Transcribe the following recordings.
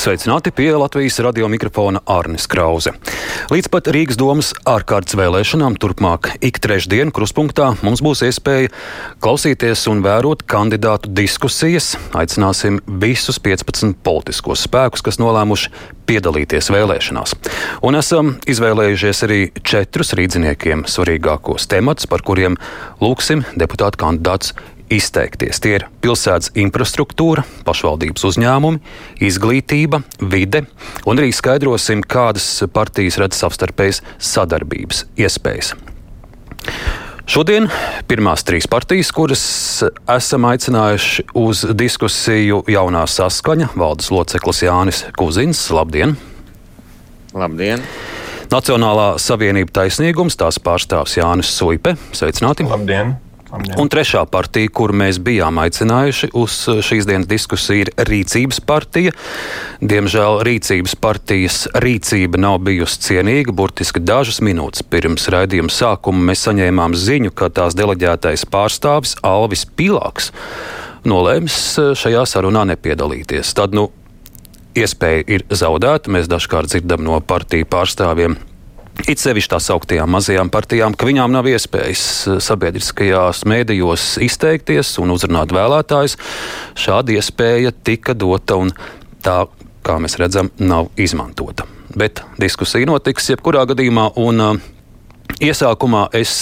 Sveicināti pie Latvijas radio mikrofona Arnis Krause. Līdz pat Rīgas domas ārkārtas vēlēšanām turpmāk ik trešdien kruspunktā mums būs iespēja klausīties un vērot kandidātu diskusijas. Aicināsim visus 15 politiskos spēkus, kas nolēmuši piedalīties vēlēšanās. Un esam izvēlējušies arī četrus rīdziniekiem svarīgākos tematus, par kuriem lūksim deputātu kandidātus izteikties. Tie ir pilsētas infrastruktūra, pašvaldības uzņēmumi, izglītība, vide, un arī skaidrosim, kādas partijas redz savstarpējas sadarbības iespējas. Šodien pirmās trīs partijas, kuras esam aicinājuši uz diskusiju, jaunā saskaņa, valdes loceklis Jānis Kuzins. Labdien! Labdien! Nacionālā savienība taisnīgums, tās pārstāvs Jānis Suipe. Sveicināti! Labdien! Un trešā partija, kuru mēs bijām aicinājuši uz šīs dienas diskusiju, ir Rīcības partija. Diemžēl Rīcības partijas rīcība nav bijusi cienīga. Burtiski dažas minūtes pirms raidījuma sākuma mēs saņēmām ziņu, ka tās deleģētais pārstāvis Alvis Pilāks nolēms šajā sarunā nepiedalīties. Tad, nu, iespēja ir zaudēta. Mēs dažkārt dzirdam no partiju pārstāvjiem It sevišķi tās augtajām mazajām partijām, ka viņām nav iespējas eh, sabiedriskajās mēdījos izteikties un uzrunāt vēlētājus. Šāda iespēja tika dota un tā, kā mēs redzam, nav izmantota. Bet diskusija notiks jebkurā gadījumā. Un, uh, Iesākumā es,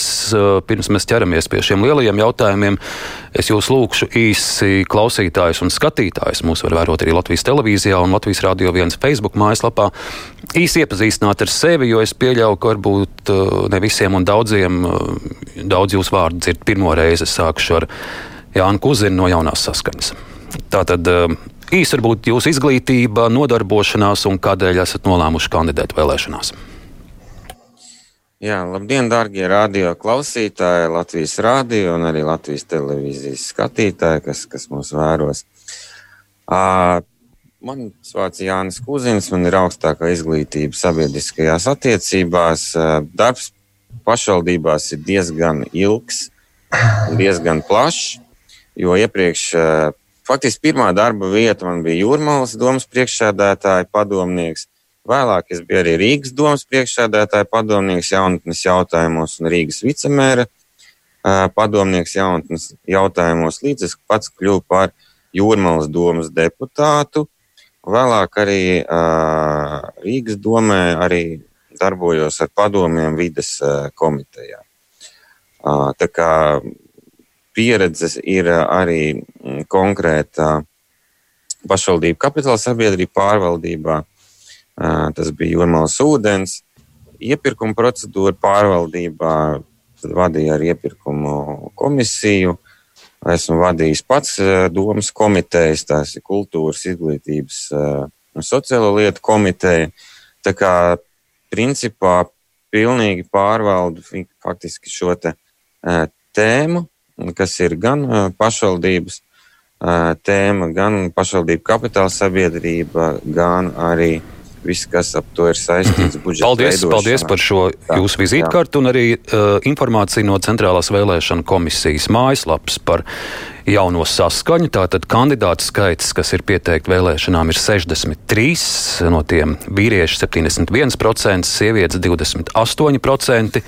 pirms mēs ķeramies pie šiem lielajiem jautājumiem, es jūs lūkšu īsi klausītājus un skatītājus. Mūs var vērot arī Latvijas televīzijā un Latvijas Rādio 1 Facebook mājaslapā. Īsi iepazīstināt ar sevi, jo es pieļauju, ka varbūt ne visiem un daudziem daudz jūsu vārdu dzird pirmo reizi. Es sākšu ar Jānu Kuzinu no jaunās saskaņas. Tātad īsi varbūt jūsu izglītība, nodarbošanās un kādēļ esat nolēmuši kandidēt vēlēšanās. Jā, labdien, darbie radio klausītāji, Latvijas rādio un arī Latvijas televīzijas skatītāji, kas, kas mūs vēros. Uh, man vārds Jānis Kuzins, man ir augstākā izglītība sabiedriskajās attiecībās. Uh, darbs pašvaldībās ir diezgan ilgs, diezgan plašs, jo iepriekš, uh, faktiski pirmā darba vieta man bija Jūrmālas domas priekšsēdētāja padomnieks. Vēlāk es biju arī Rīgas domas priekšsēdētāja padomnieks jaunatnes jautājumos un Rīgas vicemēra padomnieks jaunatnes jautājumos, līdz es pats kļuvu par Jūrmalas domas deputātu. Vēlāk arī Rīgas domē arī darbojos ar padomiem vides komitejā. Tā kā pieredzes ir arī konkrēta pašvaldību kapitāla sabiedrība pārvaldībā, Tas bija Jurmālas ūdens. Iepirkuma procedūra pārvaldībā vadīja ar iepirkumu komisiju. Esmu vadījis pats domas komitejas, tās ir kultūras, izglītības un sociālo lietu komiteja. Tā kā principā pilnīgi pārvaldu faktiski šo te, tēmu, kas ir gan pašvaldības tēma, gan pašvaldību kapitāla sabiedrība, gan arī uh, viss, kas ap to ir saistīts. Paldies, paldies par šo tā, jūsu vizītkartu un arī uh, informāciju no Centrālās vēlēšana komisijas mājaslapas par jauno saskaņu. Tātad kandidātu skaits, kas ir pieteikti vēlēšanām, ir 63, no tiem vīrieši 71%, sievietes 28%.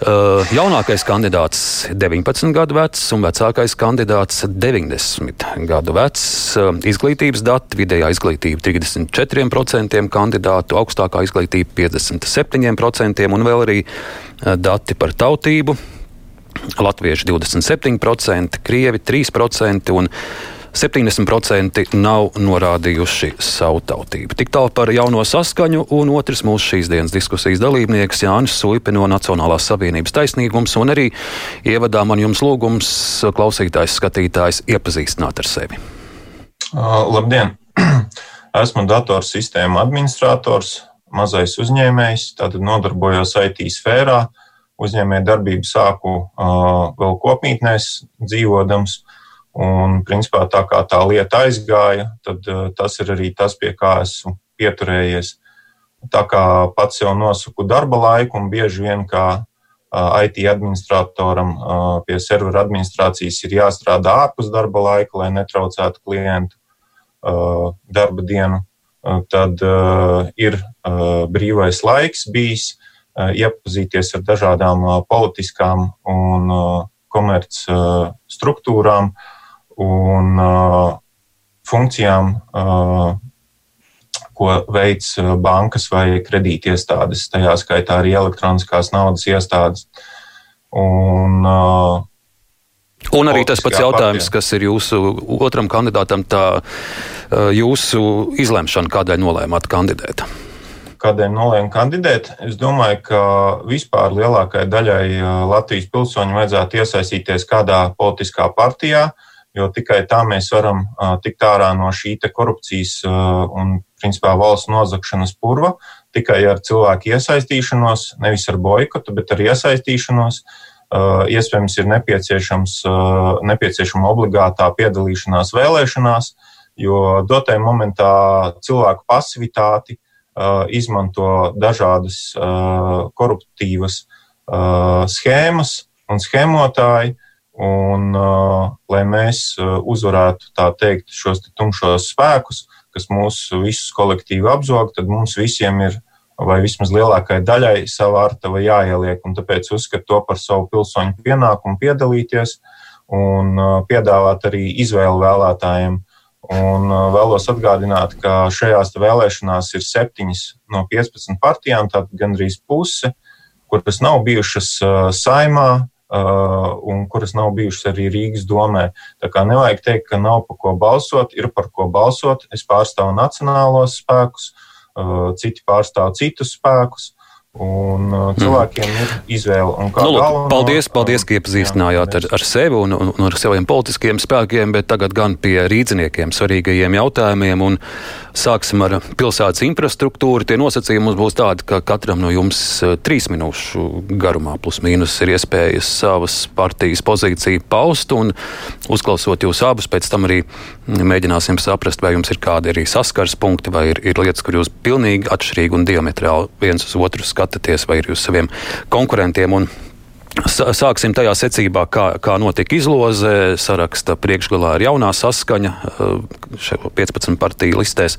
Uh, jaunākais kandidāts ir 19 gadu vecs, un vecākais kandidāts ir 90 gadu vecs. Uh, izglītības dati vidējā izglītība 34% kandidātu, augstākā izglītība 57%, un vēl arī uh, dati par tautību. Latvieši 27%, krievi 3% un 70% nav norādījuši savu tautību. Tik tālu par jauno saskaņu, un otrs mūsu šīs dienas diskusijas dalībnieks Jānis Suipe no Nacionālās savienības taisnīgums, un arī ievadā man jums lūgums klausītājs, skatītājs iepazīstināt ar sevi. Uh, labdien! Esmu datorsistēmu administrators, mazais uzņēmējs, tātad nodarbojos IT sfērā. Uzņēmēju darbību sāku uh, vēl kopmītnēs dzīvodams. Uh, Un, principā, tā kā tā lieta aizgāja, tad uh, tas ir arī tas, pie kā esmu pieturējies. tā kā pats jau nosaku darba laiku un bieži vien kā IT administratoram pie servera administrācijas ir jāstrādā ārpus darba laika, lai netraucētu klientu darba dienu, tad ir brīvais laiks bijis iepazīties ar dažādām politiskām un komerc struktūrām un funkcijām, ko veids bankas vai kredītiestādes, tajā skaitā arī elektroniskās naudas iestādes. Un, Un arī tas pats jautājums, partijā. kas ir jūsu otram kandidātam, tā jūsu izlemšana, kādēļ nolēmāt kandidēt? Kādēļ nolēmu kandidēt? Es domāju, ka vispār lielākajai daļai Latvijas pilsoņu vajadzētu iesaistīties kādā politiskā partijā, jo tikai tā mēs varam tikt ārā no šī korupcijas un principā valsts nozagšanas purva tikai ar cilvēku iesaistīšanos, nevis ar boikotu, bet ar iesaistīšanos. Iespējams, ir nepieciešama obligātā piedalīšanās vēlēšanās, jo dotajā momentā cilvēku pasivitāti izmanto dažādas koruptīvas schēmas un schēmotāji. Un, lai mēs uzvarētu teikt, šos tumšos spēkus, kas mūs visus kolektīvi apzog, tad mums visiem ir, vai vismaz lielākajai daļai, sava artava jāieliek. Un tāpēc uzskatu to par savu pilsoņu pienākumu piedalīties un piedāvāt arī izvēlu vēlētājiem. Un vēlos atgādināt, ka šajās vēlēšanās ir septiņas no 15 partijām, tātad gandrīz puse, kuras nav bijušas saimā, Uh, un kuras nav bijušas arī Rīgas domē. Tā kā nevajag teikt, ka nav par ko balsot, ir par ko balsot. Es pārstāvu nacionālos spēkus, uh, citi pārstāv citus spēkus. Un uh, cilvēkiem mm. ir izvēle. Nu, galveno, paldies, paldies, ka iepazīstinājāt ar, ar sevi un, un, un ar saviem politiskiem spēkiem, bet tagad gan pie rīdziniekiem svarīgajiem jautājumiem. Un sāksim ar pilsētas infrastruktūru. Tie nosacījumi mums būs tādi, ka katram no jums uh, trīs minūšu garumā plus mīnus ir iespējas savas partijas pozīciju paust. Un uzklausot jūs abus, pēc tam arī mēģināsim saprast, vai jums ir kādi arī saskars punkti vai ir, ir lietas, kur jūs pilnīgi atšķirīgi un diametrāli viens uz otru skatāt skatāties, vai ir uz saviem konkurentiem. Un Sāksim tajā secībā, kā, kā notika izloze. Saraksta priekšgalā ir jaunā saskaņa, 15 eh, partiju listēs.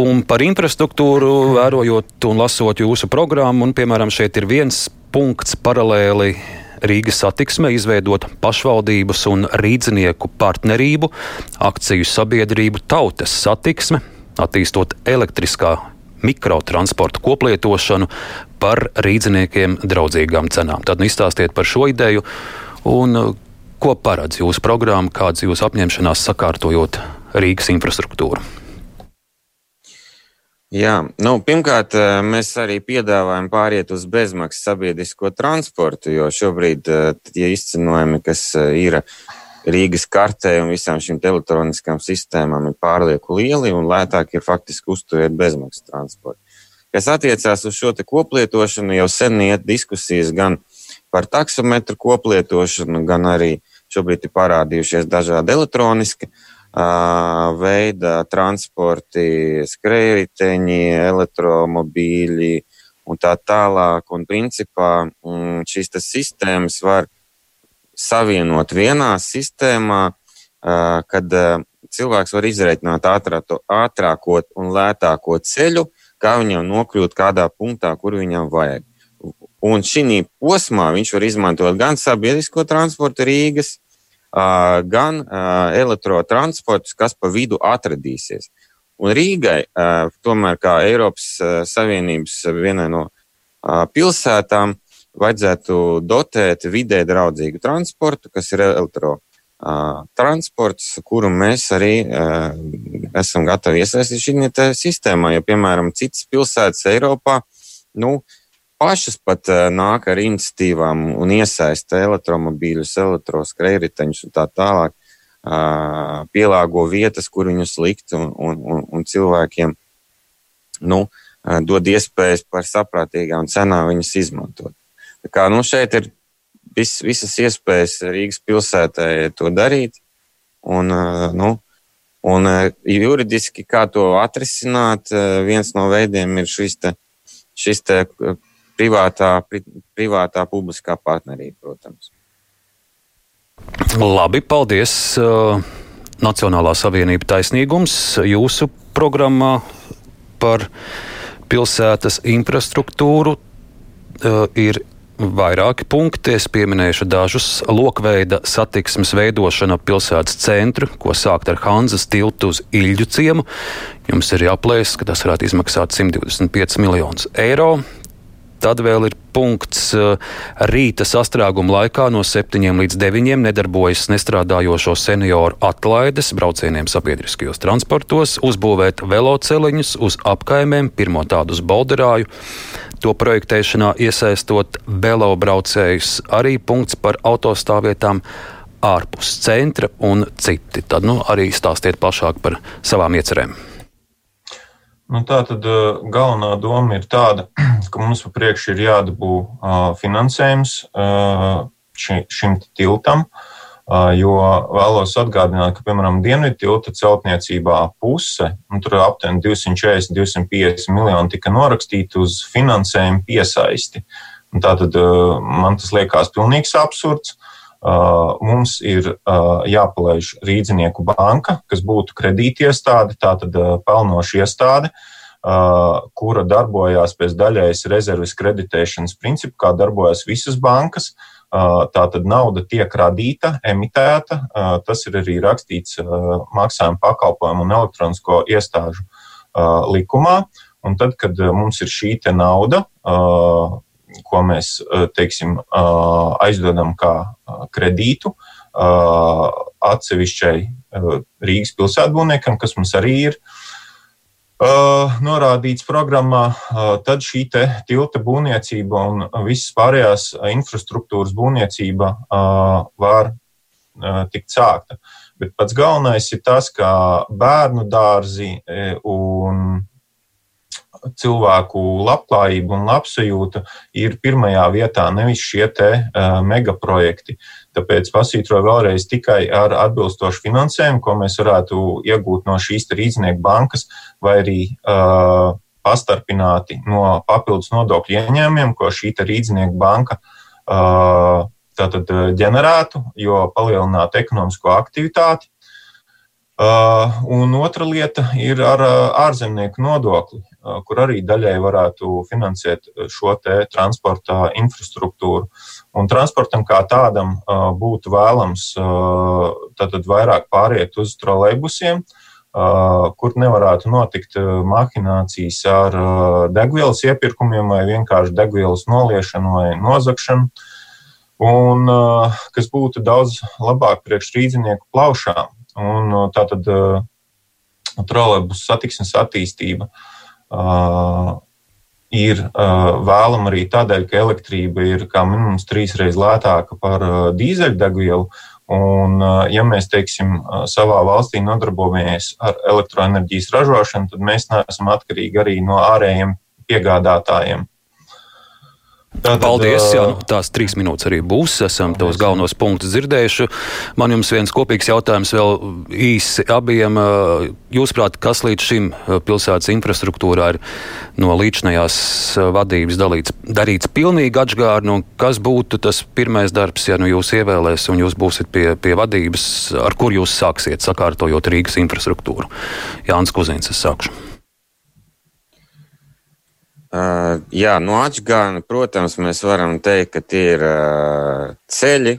Un par infrastruktūru, vērojot un lasot jūsu programmu, un, piemēram, šeit ir viens punkts paralēli Rīgas satiksme, izveidot pašvaldības un rīdzinieku partnerību, akciju sabiedrību Tautas satiksme, attīstot elektriskā mikrotransporta koplietošanu par rīdziniekiem draudzīgām cenām. Tad nu, izstāstiet par šo ideju un uh, ko paredz jūsu programma, kādas jūsu apņemšanās sakārtojot Rīgas infrastruktūru. Jā, nu, pirmkārt, uh, mēs arī piedāvājam pāriet uz bezmaksas sabiedrisko transportu, jo šobrīd uh, tie izcenojumi, kas ir Rīgas kartē un visām šīm elektroniskām sistēmām ir pārlieku lieli un lētāk ir faktiski uzturēt bezmaksas transportu. Kas attiecās uz šo koplietošanu, jau sen iet diskusijas gan par taksometru koplietošanu, gan arī šobrīd ir parādījušies dažādi elektroniski uh, veida transporti, skrējriteņi, elektromobīļi un tā tālāk. Un principā mm, šīs sistēmas var savienot vienā sistēmā, kad cilvēks var izreikināt ātrāko un lētāko ceļu, kā viņam nokļūt kādā punktā, kur viņam vajag. Un šī posmā viņš var izmantot gan sabiedrisko transportu Rīgas, gan elektrotransportus, kas pa vidu atradīsies. Un Rīgai, tomēr kā Eiropas Savienības vienai no pilsētām, vajadzētu dotēt vidē draudzīgu transportu, kas ir elektro. Uh, transports, kuru mēs arī uh, esam gatavi iesaistīt šajā sistēmā. Ja, piemēram, citas pilsētas Eiropā nu, pašas pat uh, nāk ar iniciatīvām un iesaista elektromobīļus, elektroskrējriteņus un tā tālāk, uh, pielāgo vietas, kur viņus likt un, un, un, un cilvēkiem nu, dod iespējas par saprātīgām cenām viņus izmantot. Tā kā, nu, šeit ir vis, visas iespējas Rīgas pilsētai to darīt. Un, nu, Un juridiski, kā to atrisināt, viens no veidiem ir šis, te, šis te privātā, privātā publiskā partnerība, protams. Labi, paldies. Nacionālā savienība taisnīgums jūsu programmā par pilsētas infrastruktūru ir vairāki punkti. Es pieminēšu dažus. Lokveida satiksmes veidošana pilsētas centru, ko sākt ar Hanzas tiltu uz Ilģu ciemu. Jums ir jāplēs, ka tas varētu izmaksāt 125 miljonus eiro. Tad vēl ir punkts rīta sastrēguma laikā no 7 līdz 9 nedarbojas nestrādājošo senioru atlaides braucieniem sabiedriskajos transportos, uzbūvēt veloceliņus uz apkaimēm, pirmo tādu uz Bolderāju. To projektēšanā iesaistot velobraucējus, arī punkts par autostāvvietām ārpus centra un citi. Tad nu, arī stāstiet plašāk par savām iecerēm. Nu, tā tad galvenā doma ir tāda, ka mums priekšā ir jādabū finansējums ši, šim tiltam, jo vēlos atgādināt, ka, piemēram, dienvidu tilta celtniecībā puse, nu, tur aptuveni 240, 250 miljoni tika norakstīti uz finansējumu piesaisti. Un tātad man tas liekas pilnīgs absurds. Uh, mums ir uh, jāpalaiž Rīdzinieku banka, kas būtu kredītiestāde, tātad uh, pelnoša iestāde, kura darbojās pēc daļējas rezerves kreditēšanas principu, kā darbojas visas bankas. Tātad nauda tiek radīta, emitēta. Tas ir arī rakstīts maksājuma pakalpojumu un elektronisko iestāžu likumā. Un tad, kad mums ir šī nauda, ko mēs teiksim, aizdodam kā kredītu atsevišķai Rīgas pilsētbūvniekam, kas mums arī ir norādīts programmā, tad šī tilta būvniecība un visas pārējās infrastruktūras būvniecība var tikt sākta. Bet pats galvenais ir tas, ka bērnu dārzi un cilvēku labklājība un labsajūta ir pirmajā vietā, nevis šie te uh, megaprojekti. Tāpēc pasītroju vēlreiz tikai ar atbilstošu finansējumu, ko mēs varētu iegūt no šīs rīznieku bankas vai arī uh, pastarpināti no papildus nodokļu ieņēmumiem, ko šī rīznieku banka uh, tātad ģenerētu, jo palielinātu ekonomisko aktivitāti. Uh, un otra lieta ir ar uh, ārzemnieku nodokli. Uh, kur arī daļai varētu finansēt šo transporta infrastruktūru. Un transportam kā tādam būtu vēlams tātad vairāk pāriet uz trolejbusiem, kur nevarētu notikt mahinācijas ar degvielas iepirkumiem vai vienkārši degvielas noliešanu vai nozagšanu, un kas būtu daudz labāk priekš rīdzinieku plaušām. Un tātad trolejbus satiksmes attīstība uh, uh, ir uh, vēlama arī tādēļ, ka elektrība ir kā minimums trīsreiz lētāka par uh, dīzeļdegvielu. Un, uh, ja mēs, teiksim, uh, savā valstī nodarbojamies ar elektroenerģijas ražošanu, tad mēs neesam atkarīgi arī no ārējiem piegādātājiem. Tātad, Paldies! Jā, nu, tās trīs minūtes arī būs. Esam tos galvenos punktus dzirdējuši. Man jums viens kopīgs jautājums vēl īsi abiem. Jūsuprāt, kas līdz šim pilsētas infrastruktūrā ir no līdzinājās vadības dalīts, darīts pilnīgi atžgārni, un kas būtu tas pirmais darbs, ja nu jūs ievēlēs un jūs būsiet pie, pie vadības, ar kur jūs sāksiet sakārtojot Rīgas infrastruktūru? Jānis Kuzins, es sākšu. Uh, jā, no atgāna, protams, mēs varam teikt, ka tie ir uh, ceļi.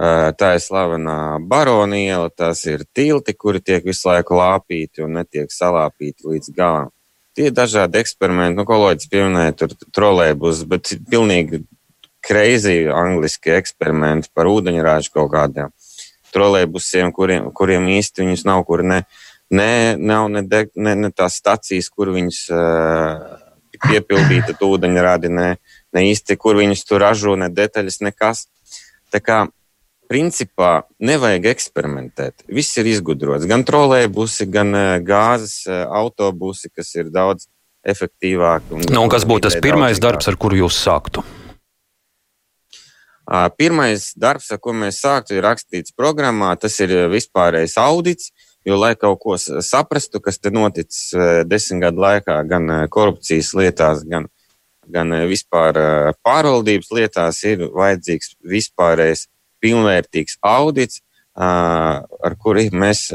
Uh, tā ir slavenā baroniela, tas ir tilti, kuri tiek visu laiku lāpīti un netiek salāpīti līdz galam. Tie ir dažādi eksperimenti, nu, kolēģis pieminēja tur trolēbus, bet pilnīgi crazy angliski eksperimenti par ūdeņrāžu kaut kādiem trolēbusiem, kuriem, kuriem īsti viņus nav, kur ne, ne, nav ne, de, ne, ne tās stacijas, kur viņus uh, piepildīta ūdeņradi, ne, ne īsti, kur viņus tur ražo, ne detaļas, nekas. Tā kā principā nevajag eksperimentēt. Viss ir izgudrots. Gan trolēļbusi, gan eh, gāzes eh, autobusi, kas ir daudz efektīvāki. Un, nu, un kas būtu tas pirmais darbs, ar kuru jūs sāktu? Pirmais darbs, ar ko mēs sāktu, ir rakstīts programmā. Tas ir vispārējais audits, Jo, lai kaut ko saprastu, kas te noticis desmit gadu laikā, gan korupcijas lietās, gan, gan vispār pārvaldības lietās, ir vajadzīgs vispārējais pilnvērtīgs audits, ar kuri mēs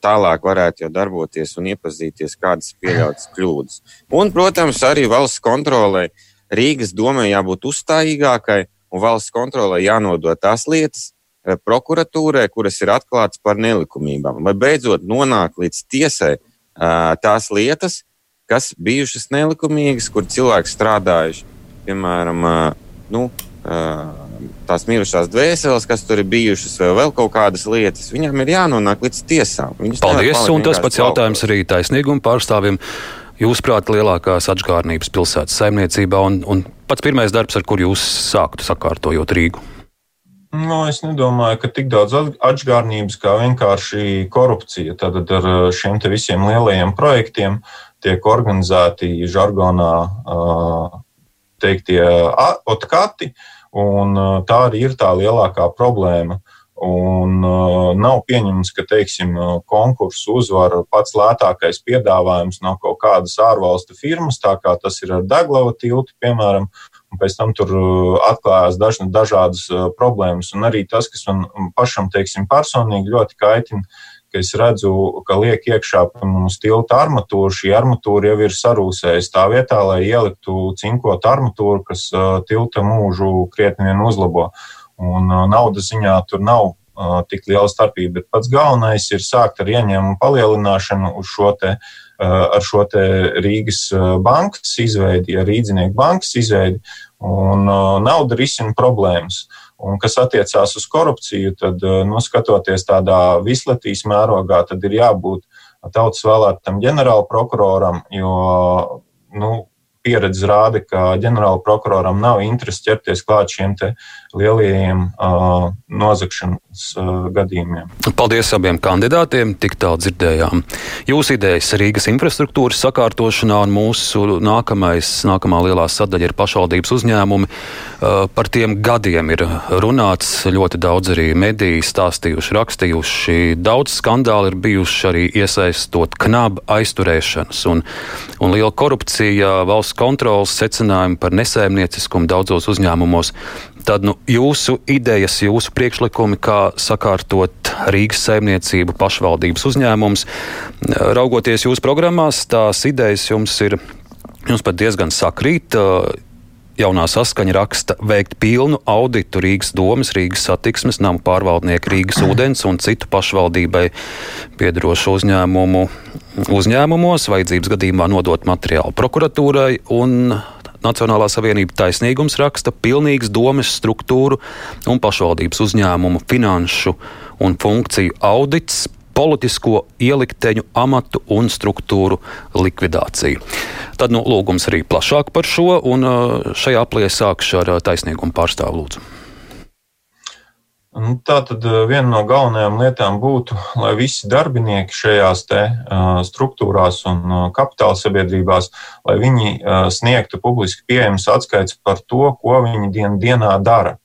tālāk varētu jau darboties un iepazīties, kādas pieļautas kļūdas. Un, protams, arī valsts kontrolē Rīgas domē jābūt uzstājīgākai, un valsts kontrolē jānodod tās lietas prokuratūrai, kuras ir atklātas par nelikumībām. Lai beidzot nonāk līdz tiesai tās lietas, kas bijušas nelikumīgas, kur cilvēki strādājuši, piemēram, nu, tās mirušās dvēseles, kas tur ir bijušas, vai vēl kaut kādas lietas, viņām ir jānonāk līdz tiesām. Viņus Paldies, un tas pats jautājums arī taisnīguma pārstāvjiem. Jūsuprāt, lielākās atgādnības pilsētas saimniecībā un, un pats pirmais darbs, ar kur jūs sāktu sakārtojot Rīgu? No, es nedomāju, ka tik daudz atgādnības kā vienkārši korupcija. Tad ar šiem visiem lielajiem projektiem tiek organizēti žargonā teiktie otkati. Uh, Un, uh, tā arī ir tā lielākā problēma. Un uh, nav pieņemts, ka teiksim, uh, konkursu uzvar pats lētākais piedāvājums no kaut kādas ārvalstu firmas, tā kā tas ir ar Deglava tiltu, piemēram, un pēc tam tur uh, atklājās daž, dažādas uh, problēmas. Un arī tas, kas man pašam, teiksim, personīgi ļoti kaitina, ka es redzu, ka liek iekšā mums tilta armatūra, šī armatūra jau ir sarūsējusi tā vietā, lai ieliktu cinkot armatūru, kas tilta mūžu krietni vien uzlabo. Un naudas ziņā tur nav tik liela starpība, bet pats galvenais ir sākt ar ieņēmumu palielināšanu uz šo te, ar šo te Rīgas bankas izveidi, ar Rīdzinieku bankas izveidi, un nauda risina problēmas. Un kas attiecās uz korupciju, tad, eh, nu, tādā vislatīs mērogā, tad ir jābūt tautas vēlētam ģenerāla prokuroram, jo, nu, pieredze rāda, ka ģenerāla prokuroram nav interesi ķerties klāt šiem lielajiem uh, nozagšanas uh, gadījumiem. Paldies abiem kandidātiem, tik tālu dzirdējām. Jūsu idejas Rīgas infrastruktūras sakārtošanā un mūsu nākamais, nākamā lielā sadaļa ir pašvaldības uzņēmumi. Uh, par tiem gadiem ir runāts ļoti daudz arī mediji stāstījuši, rakstījuši. Daudz skandāli ir bijuši arī iesaistot knabu aizturēšanas un, un liela korupcija valsts kontrolas secinājumi par nesēmnieciskumu daudzos uzņēmumos. Tad nu, jūsu idejas, jūsu priekšlikumi, kā sakārtot Rīgas saimniecību, pašvaldības uzņēmums, raugoties jūsu programmās, tās idejas jums ir jums pat diezgan sakrīt. Jaunā saskaņa raksta veikt pilnu auditu Rīgas domas, Rīgas satiksmes, namu pārvaldnieku, Rīgas ūdens un citu pašvaldībai piedarošu uzņēmumu uzņēmumos, vajadzības gadījumā nodot materiālu prokuratūrai un Nacionālā savienība taisnīgums raksta pilnīgs domes struktūru un pašvaldības uzņēmumu finanšu un funkciju audits politisko ielikteņu amatu un struktūru likvidāciju. Tad nu, lūgums arī plašāk par šo, un šajā aplē sākšu ar taisnīgumu pārstāvu lūdzu. Nu, tā tad eh, viena no galvenajām lietām būtu, lai visi darbinieki šajās te, uh, struktūrās un uh, kapitāla sabiedrībās, lai viņi sniegtu publiski pieejamas atskaites par to, ko viņi dien, dienā dara.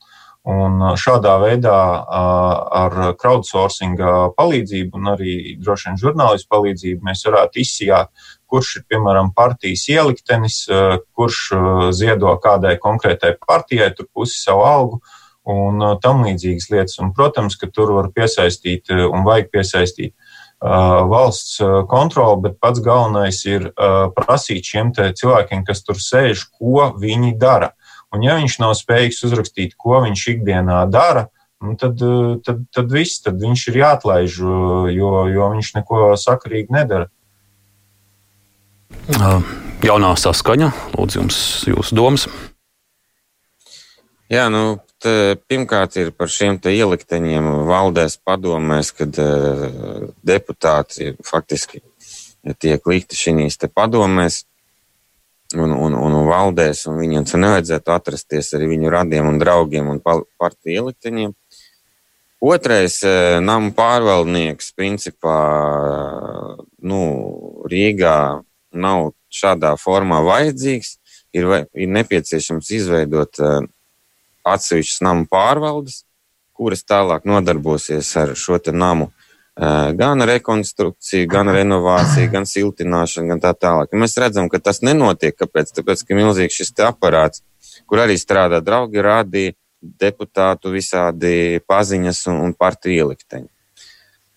Un šādā veidā ar crowdsourcing palīdzību un arī droši vien žurnālistu palīdzību mēs varētu izsijāt, kurš ir piemēram partijas ieliktenis, kurš ziedo kādai konkrētai partijai, tur pusi savu algu un uh, tam līdzīgas lietas. Un, protams, ka tur var piesaistīt uh, un vajag piesaistīt uh, valsts kontroli, bet pats galvenais ir prasīt šiem cilvēkiem, kas tur sēž, ko viņi dara. Un, ja viņš nav spējīgs uzrakstīt, ko viņš ikdienā dara, nu, tad, tad, tad viss, tad viņš ir jāatlaiž, jo, jo viņš neko sakarīgi nedara. Jaunā saskaņa, lūdzu, jums jūsu domas. Jā, nu, pirmkārt ir par šiem ielikteņiem valdēs padomēs, kad uh, deputāti faktiski tiek likti šīs padomēs un, un, un valdēs, un viņiem nevajadzētu atrasties arī viņu radiem un draugiem un partiju ielikteņiem. Otrais, uh, namu pārvaldnieks, principā, nu, Rīgā nav šādā formā vajadzīgs. Ir, ir nepieciešams izveidot uh, atsevišķas namu pārvaldes, kuras tālāk nodarbosies ar šo namu gan rekonstrukcija, gan renovācija, gan siltināšana, gan tā tālāk. Un mēs redzam, ka tas nenotiek. Kāpēc? Tāpēc, ka milzīgs šis aparāts, kur arī strādā draugi, rādīja deputātu visādi paziņas un, un partiju ielikteņi.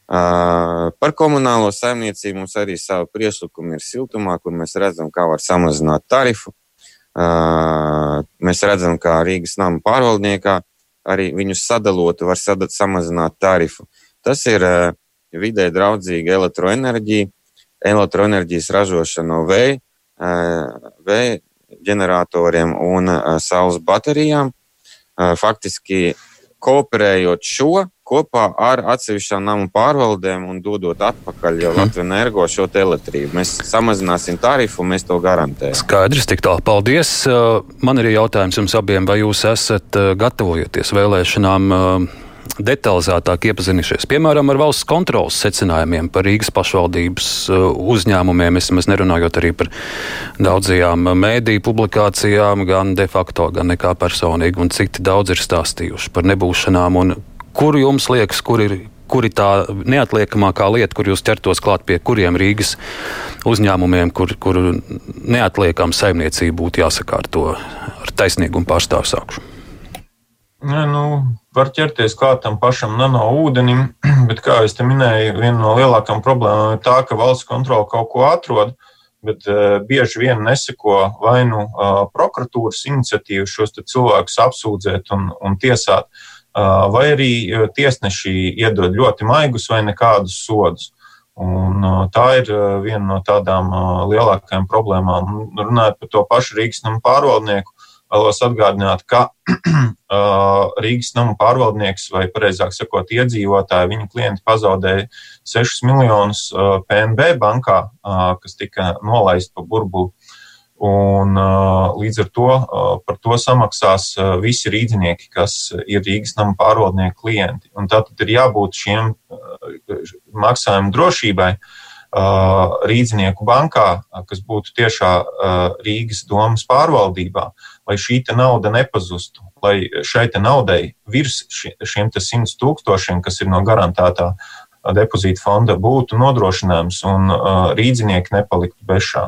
Uh, par komunālo saimniecību mums arī savu priekšlikumu ir siltumā, kur mēs redzam, kā var samazināt tarifu. Mēs redzam, kā Rīgas nama pārvaldniekā arī viņus sadalot, var sadat, samazināt tarifu. Tas ir vidē draudzīga elektroenerģija, elektroenerģijas ražošana no vēja, vēja ģeneratoriem un saules baterijām. Faktiski kooperējot šo kopā ar atsevišķām namu pārvaldēm un dodot atpakaļ jau mhm. Latvijas energo šo elektrību. Mēs samazināsim tarifu, mēs to garantējam. Skaidrs, tik tālu. Paldies. Man ir jautājums jums abiem, vai jūs esat gatavojoties vēlēšanām detalizētāk iepazinušies, piemēram, ar valsts kontrolas secinājumiem par Rīgas pašvaldības uh, uzņēmumiem, es maz nerunājot arī par daudzajām mēdīju publikācijām, gan de facto, gan nekā personīgi, un citi daudz ir stāstījuši par nebūšanām, un kur jums liekas, kur ir kur ir tā neatliekamākā lieta, kur jūs ķertos klāt pie kuriem Rīgas uzņēmumiem, kur, kur neatliekama saimniecība būtu jāsakārto ar taisnīgumu pārstāvu sākšu? Ne, nu, var ķerties klātam pašam nano ūdenim, bet, kā jau minēju, viena no lielākām problēmām ir tā, ka valsts kontrole kaut ko atrod, bet uh, bieži vien neseko vai nu uh, prokuratūras iniciatīvu šos cilvēkus apsūdzēt un, un tiesāt, uh, vai arī tiesneši iedod ļoti maigus vai nekādus sodus. Un, tā ir viena no tādām lielākajām problēmām. Runājot par to pašu Rīgas namu pārvaldnieku, vēlos atgādināt, ka Rīgas nama pārvaldnieks, vai precīzāk sakot, iedzīvotāji, viņa klienti pazaudēja 6 miljonus PNB bankā, kas tika nolaista pa burbuli. Un, līdz ar to par to samaksās visi rīznieki, kas ir Rīgas nama pārvaldnieku klienti. Un tātad ir jābūt šiem maksājumu drošībai. Rīznieku bankā, kas būtu tiešā Rīgas domas pārvaldībā, lai šī nauda nepazustu, lai šai naudai virs šiem 100 tūkstošiem, kas ir no garantētā depozīta fonda, būtu nodrošinājums un rīznieki nepaliktu bez šā.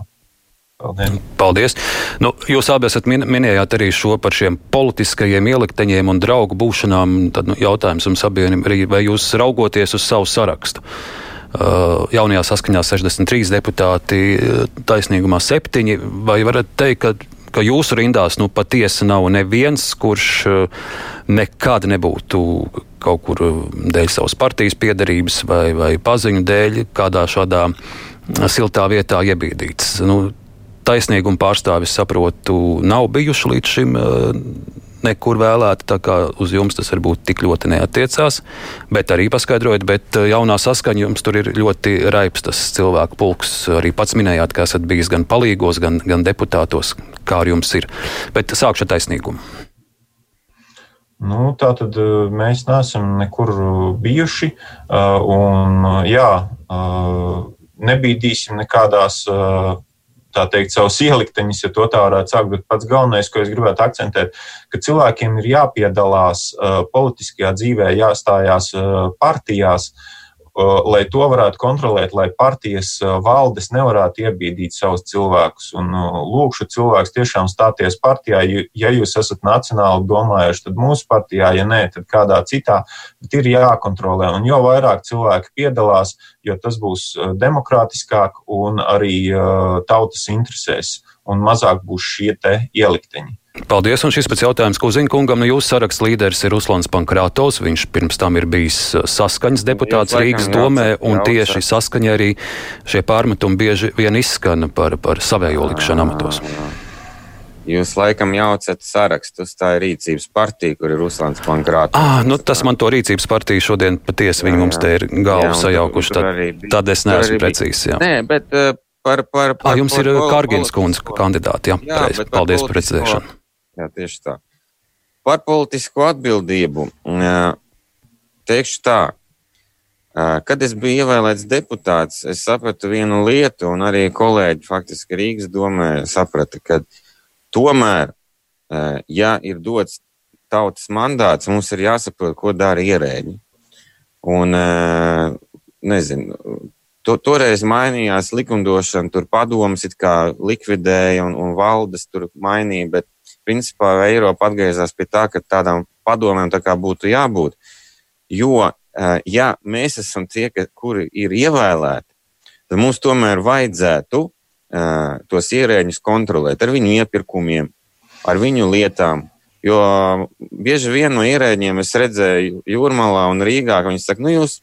Paldies. Paldies. Nu, jūs abi esat min minējāt arī šo par šiem politiskajiem ielikteņiem un draugu būšanām. Tad nu, jautājums jums abiem arī, vai jūs raugoties uz savu sarakstu? Uh, Uh, jaunajā saskaņā 63 deputāti, uh, taisnīgumā 7. Vai varat teikt, ka, ka jūsu rindās nu, patiesi nav neviens, kurš uh, nekad nebūtu kaut kur dēļ savas partijas piedarības vai, vai paziņu dēļ kādā šādā siltā vietā iebīdīts? Nu, taisnīguma pārstāvis saprotu, nav bijuši līdz šim nekur vēlēti, tā kā uz jums tas varbūt tik ļoti neatiecās. Bet arī paskaidrojot, bet eh, jaunā saskaņa jums tur ir ļoti raips tas cilvēku pulks. Arī pats minējāt, ka esat bijis gan palīgos, gan, gan deputātos, kā ar jums ir. Bet sākšu ar taisnīgumu. Nu, tā tad eh, mēs neesam nekur bijuši. Eh, un, jā, nebīdīsim nekādās tā teikt, savus ielikteņus, ja to tā varētu sākt. Bet pats galvenais, ko es gribētu akcentēt, ka cilvēkiem ir jāpiedalās uh, politiskajā dzīvē, jāstājās uh, partijās. Uh, lai to varētu kontrolēt, lai partijas valdes nevarētu iebīdīt savus cilvēkus. Un lūkšu cilvēkus tiešām stāties partijā, ja jūs esat nacionāli domājuši, tad mūsu partijā, ja nē, tad kādā citā, bet ir jākontrolē. Un jo vairāk cilvēki piedalās, jo tas būs demokrātiskāk un arī tautas interesēs, un mazāk būs šie te ielikteņi. Paldies, un šis pēc jautājums, ko zina kungam, nu jūsu saraksts līderis ir Uslans Pankrātovs, viņš pirms tam ir bijis saskaņas deputāts jā, Rīgas domē, jā, un jā, tieši saskaņa arī šie pārmetumi bieži vien izskan par, par savējo likšanu amatos. Jūs laikam jaucat sarakstus, tā ir rīcības partija, kur ir Ruslans Pankrātovs. Ah, nu tas man to rīcības partiju šodien patiesi viņi mums te ir galvu jā, sajaukuši, tad, tad es neesmu precīzs. Nē, bet par, par, par. Ah, jums par, ir Kārgins kundze kandidāti, jā, jā Paldies par precizēšanu. Jā, tieši tā. Par politisko atbildību teikšu tā. Kad es biju ievēlēts deputāts, es sapratu vienu lietu, un arī kolēģi faktiski Rīgas domē saprata, ka tomēr, ja ir dots tautas mandāts, mums ir jāsaprot, ko dara ierēģi. Un nezinu, to, toreiz mainījās likumdošana, tur padomas likvidēja un, un valdes tur mainīja, bet principā Eiropa atgriezās pie tā, ka tādām padomēm tā kā būtu jābūt. Jo, ja mēs esam tie, kuri ir ievēlēti, tad mums tomēr vajadzētu tos ierēģus kontrolēt ar viņu iepirkumiem, ar viņu lietām. Jo bieži vien no ierēģiem es redzēju Jūrmalā un Rīgā, ka viņi saka, nu jūs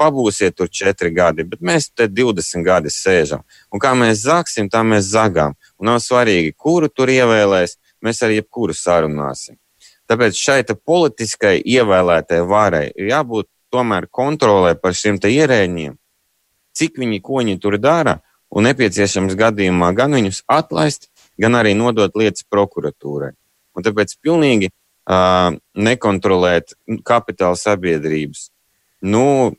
pabūsiet tur četri gadi, bet mēs te 20 gadi sēžam. Un kā mēs zāksim, tā mēs zagām. Un nav svarīgi, kuru tur ievēlēs, mēs ar jebkuru sarunāsim. Tāpēc šai politiskai ievēlētai varai ir jābūt tomēr kontrolē par šiem ierēģiem, cik viņi ko viņi tur dara, un nepieciešams gadījumā gan viņus atlaist, gan arī nodot lietas prokuratūrai. Un tāpēc pilnīgi uh, nekontrolēt kapitāla sabiedrības. Nu,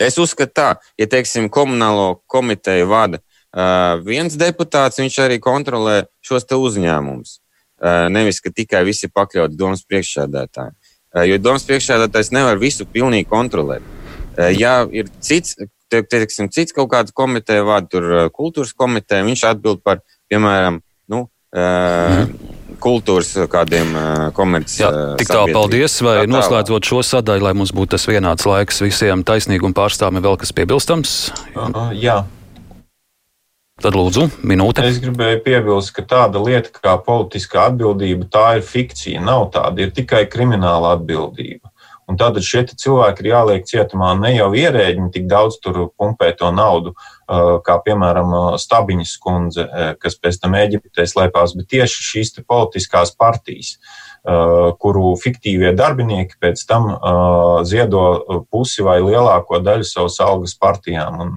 es uzskatu tā, ja teiksim, komunālo komiteju vada uh, viens deputāts, viņš arī kontrolē šos uzņēmumus. Uh, nevis, ka tikai visi pakļauti domas priekšsēdētājiem. Uh, jo domas priekšsēdētājs nevar visu pilnīgi kontrolēt. Uh, ja ir cits te, teiksim, cits kaut kāds komiteja vada, tur kultūras komiteja, viņš atbild par, piemēram, nu, mm. kultūras kādiem komerciāliem. Tik tālu paldies, vai tā noslēdzot šo sadaļu, lai mums būtu tas vienāds laiks visiem taisnīguma pārstāvjiem, vēl kas piebilstams? Uh, jā. Tad lūdzu, minūte. Es gribēju piebilst, ka tāda lieta kā politiskā atbildība, tā ir fikcija. Nav tāda, ir tikai krimināla atbildība. Un tātad šie cilvēki ir jāliek cietumā ne jau ierēģiņi tik daudz tur pumpē to naudu, kā piemēram Stabiņas kundze, kas pēc tam Eģiptē slēpās, bet tieši šīs politiskās partijas, kuru fiktīvie darbinieki pēc tam ziedo pusi vai lielāko daļu savas algas partijām. Un,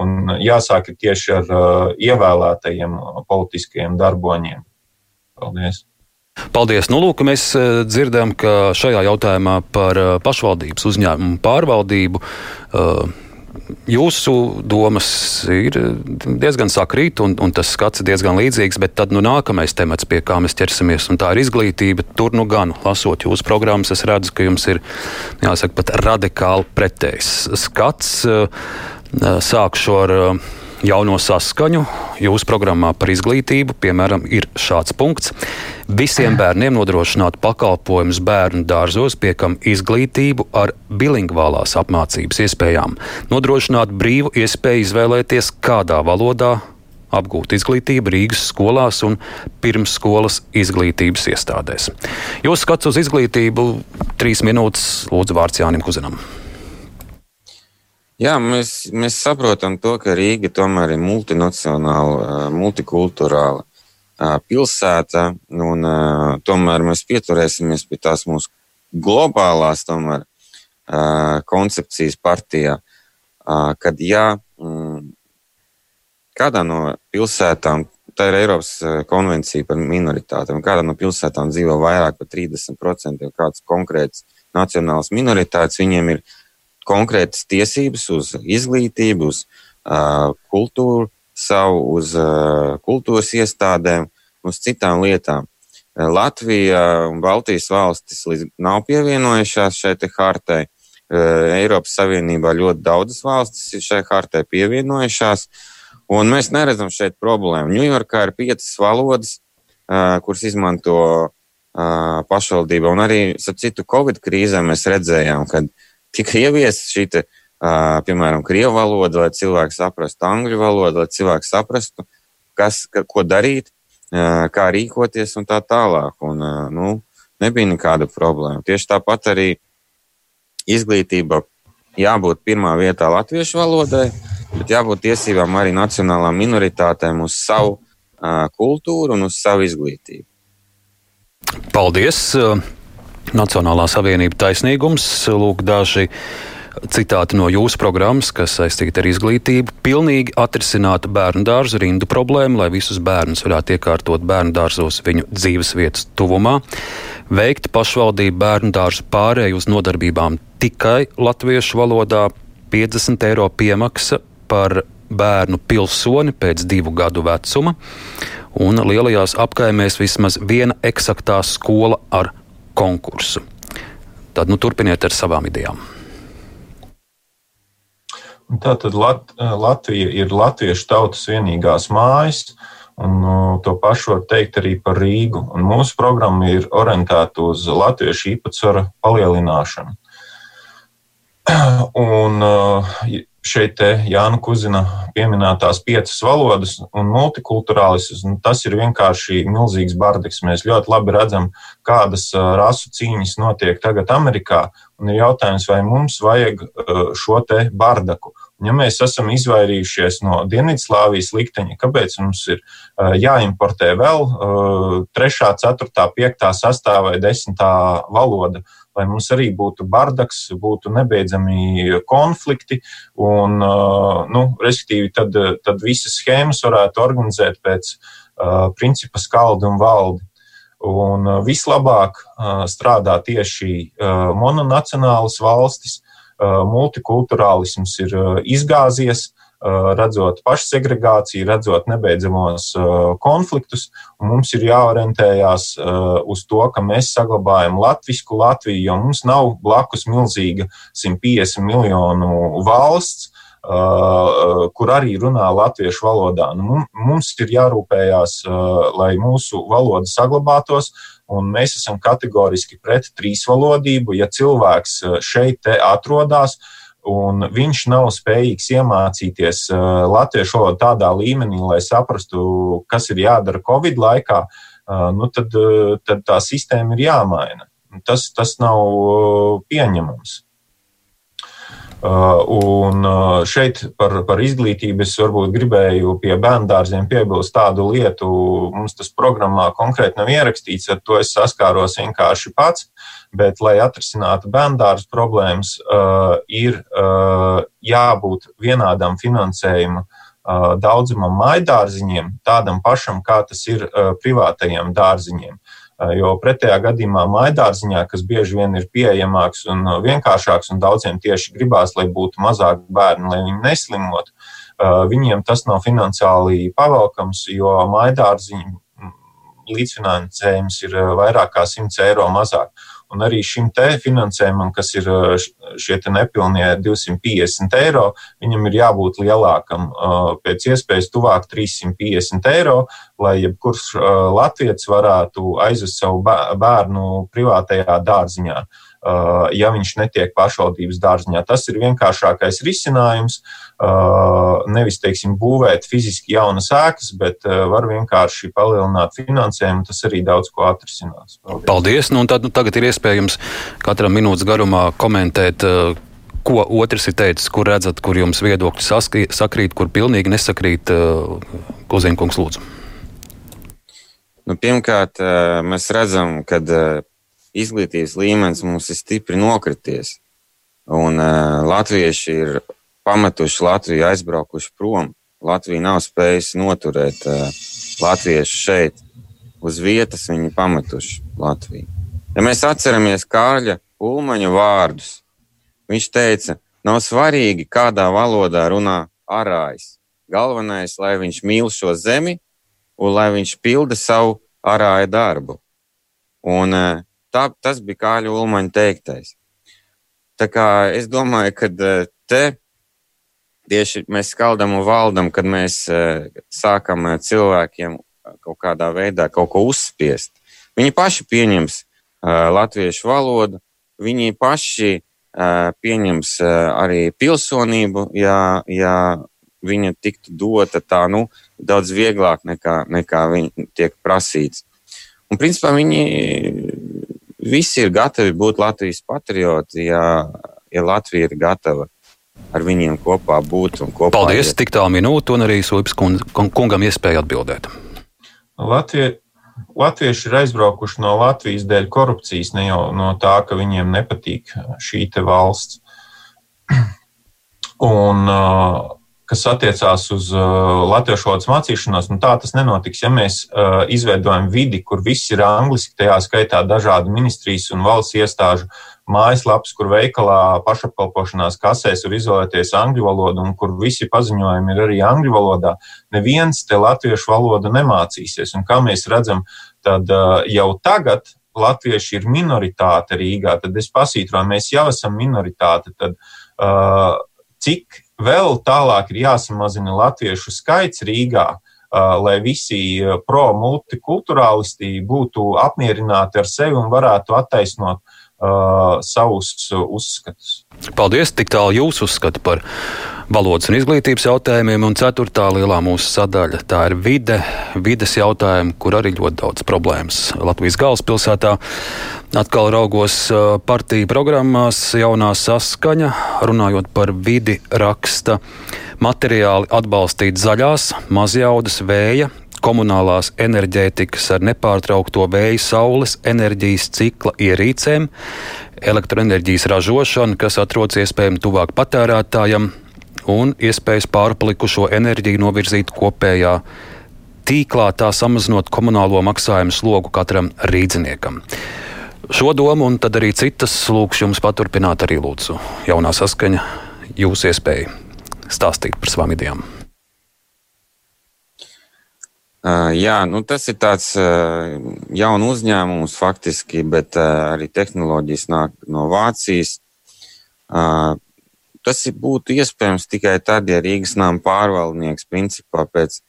un jāsāk tieši ar ievēlētajiem politiskajiem darboņiem. Paldies! Paldies! Nu, lūk, mēs eh, dzirdam, ka šajā jautājumā par eh, pašvaldības uzņēmumu pārvaldību. Uh, Jūsu domas ir diezgan sakrīt, un, un tas skats ir diezgan līdzīgs, bet tad nu, nākamais temats, pie kā mēs ķersimies, un tā ir izglītība. Tur nu gan, lasot jūsu programmas, es redzu, ka jums ir jāsaka, pat radikāli pretējs skats. Sākšu ar jauno saskaņu. Jūsu programmā par izglītību, piemēram, ir šāds punkts. Visiem bērniem nodrošināt pakalpojumus bērnu dārzos, piekam izglītību ar bilingvālās apmācības iespējām. Nodrošināt brīvu iespēju izvēlēties, kādā valodā apgūt izglītību Rīgas skolās un pirmsskolas izglītības iestādēs. Jūsu skats uz izglītību trīs minūtes lūdzu vārds Jānim Kuzinam. Jā, mēs, mēs saprotam to, ka Rīga tomēr ir multinacionāla, multikulturāla pilsēta, un tomēr mēs pieturēsimies pie tās mūsu globālās tomēr, koncepcijas partijā, kad ja mm, kādā no pilsētām, tā ir Eiropas konvencija par minoritātēm, kādā no pilsētām dzīvo vairāk par 30% kāds konkrēts nacionāls minoritāts, viņiem ir konkrētas tiesības uz izglītību, uz uh, kultūru, savu uz uh, kultūras iestādēm, uz citām lietām. Latvija un Baltijas valstis nav pievienojušās šai hartai. Eiropas Savienībā ļoti daudzas valstis šai hartai pievienojušās, un mēs neredzam šeit problēmu. Ņujorkā ir piecas valodas, kuras izmanto pašvaldība, un arī, ap citu, Covid krīzē mēs redzējām, ka tika ieviesta šī, te, uh, piemēram, krievu valoda, lai cilvēki saprastu angļu valodu, lai cilvēki saprastu, kas, ka, ko darīt, uh, kā rīkoties un tā tālāk. Un, uh, nu, nebija nekāda problēma. Tieši tāpat arī izglītība jābūt pirmā vietā latviešu valodai, bet jābūt tiesībām arī nacionālām minoritātēm uz savu uh, kultūru un uz savu izglītību. Paldies! Nacionālā savienība taisnīgums. Lūk, daži citāti no jūsu programmas, kas saistīta ar izglītību. Pilnīgi atrisinātu bērnu dārzu rindu problēmu, lai visus bērnus varētu iekārtot bērnu dārzos viņu dzīves vietas tuvumā. Veikt pašvaldību bērnu dārzu pārēju uz nodarbībām tikai latviešu valodā, 50 eiro piemaksa par bērnu pilsoni pēc divu gadu vecuma, un lielajās apkaimēs vismaz viena eksaktā skola ar konkursu. Tad nu, turpiniet ar savām idejām. Tātad Lat Latvija ir latviešu tautas vienīgās mājas, un to pašu var teikt arī par Rīgu. Un mūsu programma ir orientēta uz latviešu īpatsvaru palielināšanu. Un šeit Jāna Kuzina pieminētās piecas valodas un multikulturālisms, tas ir vienkārši milzīgs bardeks. Mēs ļoti labi redzam, kādas rasu cīņas notiek tagad Amerikā, un ir jautājums, vai mums vajag šo te bardaku. Un ja mēs esam izvairījušies no Dienvidslāvijas likteņa, kāpēc mums ir jāimportē vēl 3, 4, 5, 6 vai 10 valoda? Lai mums arī būtu bardaks, būtu nebeidzami konflikti, un, nu, respektīvi, tad, tad visas schēmas varētu organizēt pēc principa skaldi un valdi. Un vislabāk strādā tieši mononacionālas valstis, multikulturālisms ir izgāzies, Uh, redzot pašsegregāciju, redzot nebeidzamos uh, konfliktus. Mums ir jāorientējās uh, uz to, ka mēs saglabājam latviešu Latviju, jo mums nav blakus milzīga 150 miljonu valsts. Uh, kur arī runā latviešu valodā. Nu, mums ir jārūpējās, uh, lai mūsu valoda saglabātos, un mēs esam kategoriski pret trīsvalodību. Ja cilvēks šeit atrodas, uh, un viņš nav spējīgs iemācīties uh, latviešu valodu tādā līmenī, lai saprastu, kas ir jādara Covid laikā, uh, nu tad, uh, tad tā sistēma ir jāmaina. Tas, tas nav pieņemams. Un šeit par, par izglītību es varbūt gribēju pie bērndārziem piebilst tādu lietu. Mums tas programmā konkrēti nav ierakstīts, ar to es saskāros vienkārši pats. Bet, lai atrisinātu bērndārzu problēmas, ir jābūt vienādam finansējumam daudzumam maidārziņiem, tādam pašam, kā tas ir privātajiem dārziņiem. Jo pretējā gadījumā maidārziņā, kas bieži vien ir pieejamāks un vienkāršāks, un daudziem tieši gribās, lai būtu mazāk bērnu, lai viņi neslimotu, viņiem tas nav finansiāli pavalkams, jo maidārziņu līdzfinansējums ir vairāk kā 100 eiro mazāk. Un arī šim te finansējumam, kas ir šie nepilnie 250 eiro, viņam ir jābūt lielākam, pēc iespējas tuvāk 350 eiro, lai jebkurš latviečs varētu aizvest savu bērnu privātajā dārziņā. Uh, ja viņš netiek pašvaldības dārziņā. Tas ir vienkāršākais risinājums. Uh, nevis, teiksim, būvēt fiziski jaunas ēkas, bet uh, var vienkārši palielināt finansējumu, tas arī daudz ko atrisinās. Paldies! Paldies. Nu, tad, nu, tagad ir iespējams katram minūtes garumā komentēt ko otrs ir teicis, kur redzat, kur jums viedokļi sakrīt, kur pilnīgi nesakrīt. Kuzinkungs, lūdzu. Nu, pirmkārt, mēs redzam, ka izglītības līmenis mums ir stipri nokrities. Un uh, latvieši ir pametuši Latviju, aizbraukuši prom. Latvija nav spējusi noturēt uh, latviešus šeit. Uz vietas viņi pametuši Latviju. Ja mēs atceramies Kārļa Ulmaņa vārdus, viņš teica, nav svarīgi, kādā valodā runā arājs. Galvenais, lai viņš mīl šo zemi un lai viņš pilda savu arāja darbu. Un, uh, Tā, tas bija Kāļa Ulmaņa teiktais. Tā kā es domāju, ka eh, te tieši mēs skaldam un valdam, kad mēs eh, sākam eh, cilvēkiem kaut kādā veidā kaut ko uzspiest. Viņi paši pieņems latviešu valodu, viņi paši pieņems arī pilsonību, ja, ja viņa tiktu dota tā, nu, daudz vieglāk nekā, nekā viņa tiek prasīts. Un, principā, viņi visi ir gatavi būt Latvijas patrioti, ja, ja Latvija ir gatava ar viņiem kopā būt un kopā. Paldies, iet. tik tālu minūte, un arī Soips kungam iespēja atbildēt. Latvija, Latvieši ir aizbraukuši no Latvijas dēļ korupcijas, ne jau no tā, ka viņiem nepatīk šī valsts. Un, uh, kas attiecās uz uh, latviešu valodas mācīšanos, nu tā tas nenotiks. Ja mēs uh, izveidojam vidi, kur viss ir angliski, tajā skaitā dažādi ministrijas un valsts iestāžu mājaslapas, kur veikalā pašapkalpošanās kasēs var izolēties angļu valodu un kur visi paziņojumi ir arī angļu valodā, neviens te latviešu valodu nemācīsies. Un kā mēs redzam, tad uh, jau tagad latvieši ir minoritāte Rīgā, tad es pasītroju, mēs jau esam minoritāte. Tad, uh, cik vēl tālāk ir jāsamazina latviešu skaits Rīgā, lai visi pro-multikulturālisti būtu apmierināti ar sevi un varētu attaisnot savus uzskatus. Paldies, tik tālu jūs uzskatu par valodas un izglītības jautājumiem, un ceturtā lielā mūsu sadaļa - tā ir vide, vides jautājumi, kur arī ļoti daudz problēmas Latvijas galvaspilsētā. Atkal raugos partiju programmās, jaunā saskaņa, runājot par vidi, raksta materiāli atbalstīt zaļās, mazjaudas vēja, komunālās enerģētikas ar nepārtraukto vēja saules enerģijas cikla ierīcēm, elektroenerģijas ražošanu, kas atrodas iespējami tuvāk patērētājam, un iespējas pārpalikušo enerģiju novirzīt kopējā tīklā, tā samazinot komunālo maksājumu slogu katram rīdziniekam. Šo domu un tad arī citas lūkšu jums paturpināt arī lūdzu. Jaunā saskaņa, jūsu iespēja stāstīt par savām idejām. Jā, nu tas ir tāds jauns uzņēmums faktiski, bet arī tehnoloģijas nāk no Vācijas. Tas būtu iespējams tikai tad, ja Rīgas nama pārvaldnieks principā pēc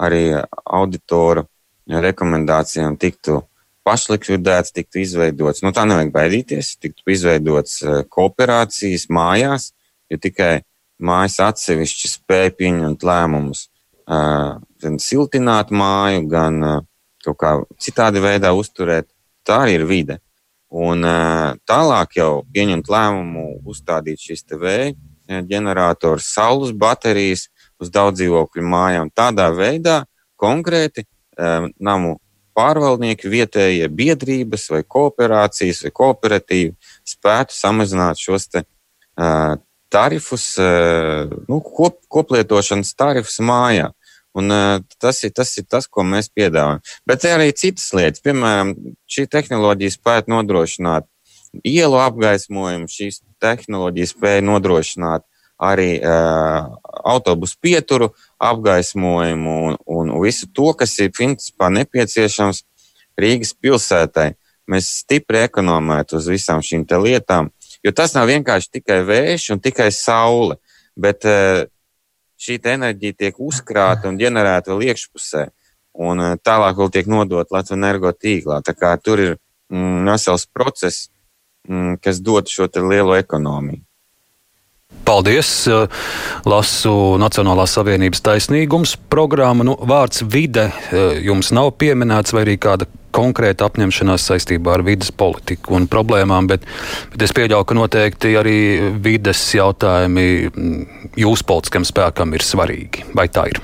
arī auditora rekomendācijām tiktu pašlikvidēts, tiktu izveidots, nu tā nevajag baidīties, tiktu izveidots kooperācijas mājās, jo tikai mājas atsevišķi spēja pieņemt lēmumus, gan siltināt māju, gan kaut kā citādi veidā uzturēt. Tā arī ir vide. Un tālāk jau pieņemt lēmumu, uzstādīt šīs vēja ģenerators, saules baterijas uz daudz dzīvokļu mājām. Tādā veidā konkrēti namu pārvaldnieki, vietējie biedrības vai kooperācijas vai kooperatīvi spētu samazināt šos te, uh, tarifus, uh, nu, kop, koplietošanas tarifus mājā. Un, uh, tas, ir, tas ir tas, ko mēs piedāvājam. Bet ir arī citas lietas. Piemēram, šī tehnoloģija spēja nodrošināt ielu apgaismojumu, šīs tehnoloģijas spēja nodrošināt arī uh, autobusu pieturu apgaismojumu un, un visu to, kas ir principā nepieciešams Rīgas pilsētai. Mēs stipri ekonomētu uz visām šīm lietām, jo tas nav vienkārši tikai vējš un tikai saule, bet uh, šī enerģija tiek uzkrāta un ģenerēta vēl iekšpusē, un uh, tālāk vēl tiek nodota Latvijas energo tīklā. Tā kā tur ir mm, vesels process, mm, kas dod šo lielo ekonomiju. Paldies! Eh, lasu Nacionālās savienības taisnīgums programmu. Nu, vārds vide jums nav pieminēts, vai arī kāda konkrēta apņemšanās saistībā ar vidas politiku un problēmām, bet, bet es pieļauju, ka noteikti arī vides jautājumi mm, jūsu politiskam spēkam ir svarīgi. Vai tā ir?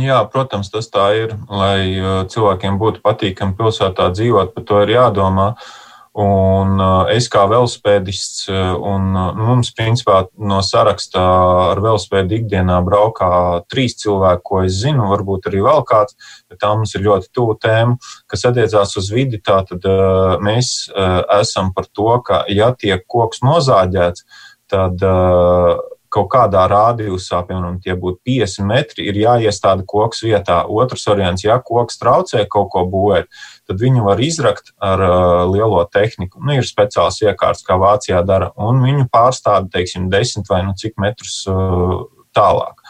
Jā, protams, tas tā ir. Lai eh, cilvēkiem būtu patīkami pilsētā dzīvot, par to ir jādomā. Uh, Un uh, es kā velospēdists, uh, un uh, mums, principā, no saraksta ar velospēdu ikdienā braukā trīs cilvēki, ko es zinu, varbūt arī vēl kāds, bet tā mums ir ļoti tuva tēma, kas attiecās uz vidi. Tātad mēs esam par to, ka, ja tiek koks nozāģēts, tad kaut kādā rādījusā, piemēram, tie būtu 50 metri, ir jāiestāda koks vietā. Otrs variants, ja koks traucē kaut ko būvēt, tad viņu var izrakt ar uh, lielo tehniku. Nu, ir speciāls iekārts, kā Vācijā dara, un viņu pārstāda, teiksim, desmit vai nu cik metrus uh, tālāk.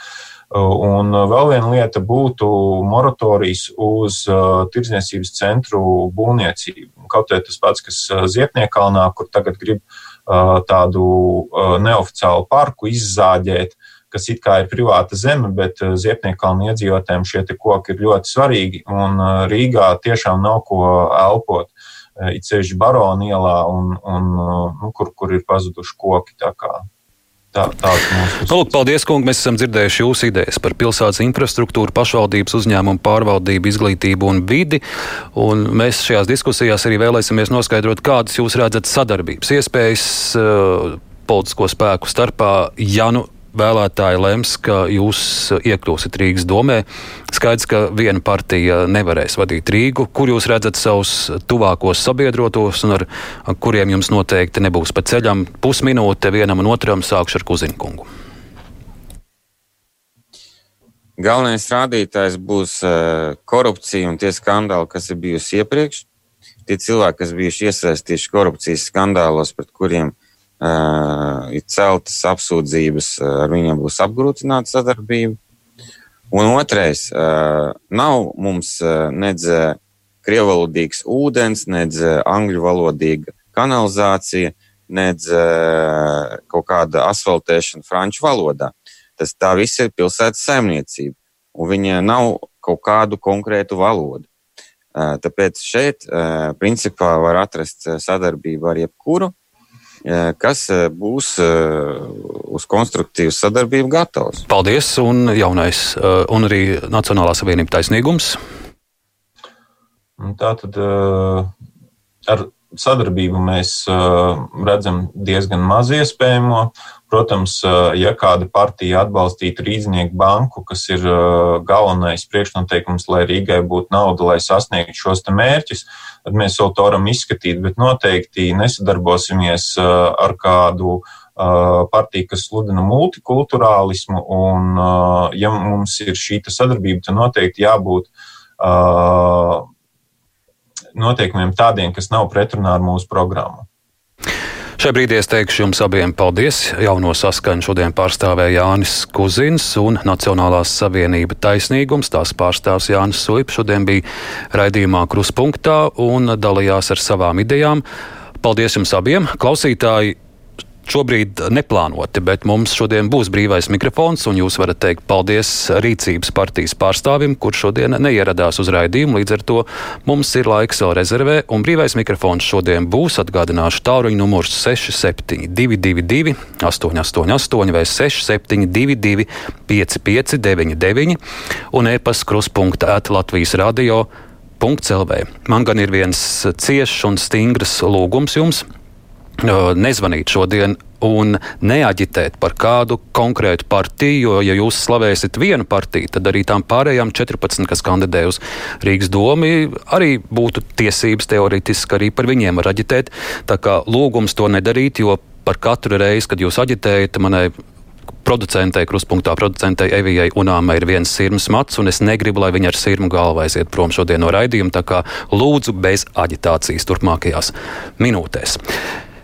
Uh, un vēl viena lieta būtu moratorijas uz uh, tirdzniecības centru būvniecību. Kaut arī tas pats, kas uh, Ziepniekalnā, kur tagad grib uh, tādu neoficiālu parku izzāģēt, kas it kā ir privāta zeme, bet Ziepniekalnu iedzīvotājiem šie koki ir ļoti svarīgi. Un Rīgā tiešām nav ko elpot. It sevišķi Barona ielā, un, un, nu, kur, kur ir pazuduši koki. Tā, nu, lūk, paldies, kungi. Mēs esam dzirdējuši jūsu idejas par pilsētas infrastruktūru, pašvaldības uzņēmumu pārvaldību, izglītību un vidi. Un mēs šajās diskusijās arī vēlēsimies noskaidrot, kādas jūs redzat sadarbības iespējas uh, politisko spēku starpā, ja nu vēlētāji lems, ka jūs iekļūsiet Rīgas domē. Skaidrs, ka viena partija nevarēs vadīt Rīgu. Kur jūs redzat savus tuvākos sabiedrotos un ar, kuriem jums noteikti nebūs pa ceļam? Pusminūte vienam un otram sākšu ar Kuzinkungu. Galvenais rādītājs būs uh, korupcija un tie skandāli, kas ir bijusi iepriekš. Tie cilvēki, kas bijuši iesaistīti korupcijas skandālos, pret kuriem ir celtas apsūdzības, ar viņiem būs apgrūtināta sadarbība. Un otrais, nav mums nedz krievalodīgs ūdens, nedz angļu valodīga kanalizācija, nedz kaut kāda asfaltēšana franču valodā. Tas tā viss ir pilsētas saimniecība, un viņa nav kaut kādu konkrētu valodu. Tāpēc šeit, principā, var atrast sadarbību ar jebkuru, kas būs uz konstruktīvu sadarbību gatavs. Paldies, un jaunais, un arī Nacionālā savienība taisnīgums. Tā tad ar sadarbību mēs redzam diezgan maz iespējamo. Protams, ja kāda partija atbalstītu Rīznieku banku, kas ir galvenais priekšnoteikums, lai Rīgai būtu nauda, lai sasniegtu šos mērķus, tad mēs vēl to varam izskatīt, bet noteikti nesadarbosimies ar kādu partija, kas sludina multikulturālismu, un ja mums ir šī sadarbība, tad noteikti jābūt noteikumiem tādiem, kas nav pretrunā ar mūsu programmu. Šai brīdī es teikšu jums abiem paldies. Jauno saskaņu šodien pārstāvēja Jānis Kuzins un Nacionālās savienība taisnīgums. Tās pārstāvs Jānis Suips šodien bija raidījumā Kruspunktā un dalījās ar savām idejām. Paldies jums abiem! Klausītāji! Šobrīd neplānoti, bet mums šodien būs brīvais mikrofons, un jūs varat teikt paldies rīcības partijas pārstāvim, kurš šodien neieradās uz raidījumu. Līdz ar to mums ir laiks vēl rezervē, un brīvais mikrofons šodien būs. Atgādināšu tāruņu numurs 6722, 888 vai 6722, 559, un e-pasta kruspunkta at Latvijas radio. .lv. Man gan ir viens ciešs un stingrs lūgums jums nezvanīt šodien un neaģitēt par kādu konkrētu partiju, jo, ja jūs slavēsiet vienu partiju, tad arī tām pārējām 14, kas kandidē uz Rīgas domu, arī būtu tiesības teorētiski arī par viņiem var aģitēt. Tā kā lūgums to nedarīt, jo par katru reizi, kad jūs aģitējat, manai producentei, kruspunktā producentei Evijai Unāmai ir viens sirmas mats, un es negribu, lai viņa ar sirmu galvu aiziet prom šodien no raidījuma. Tā kā lūdzu bez aģitācijas turpmākajās minūtēs.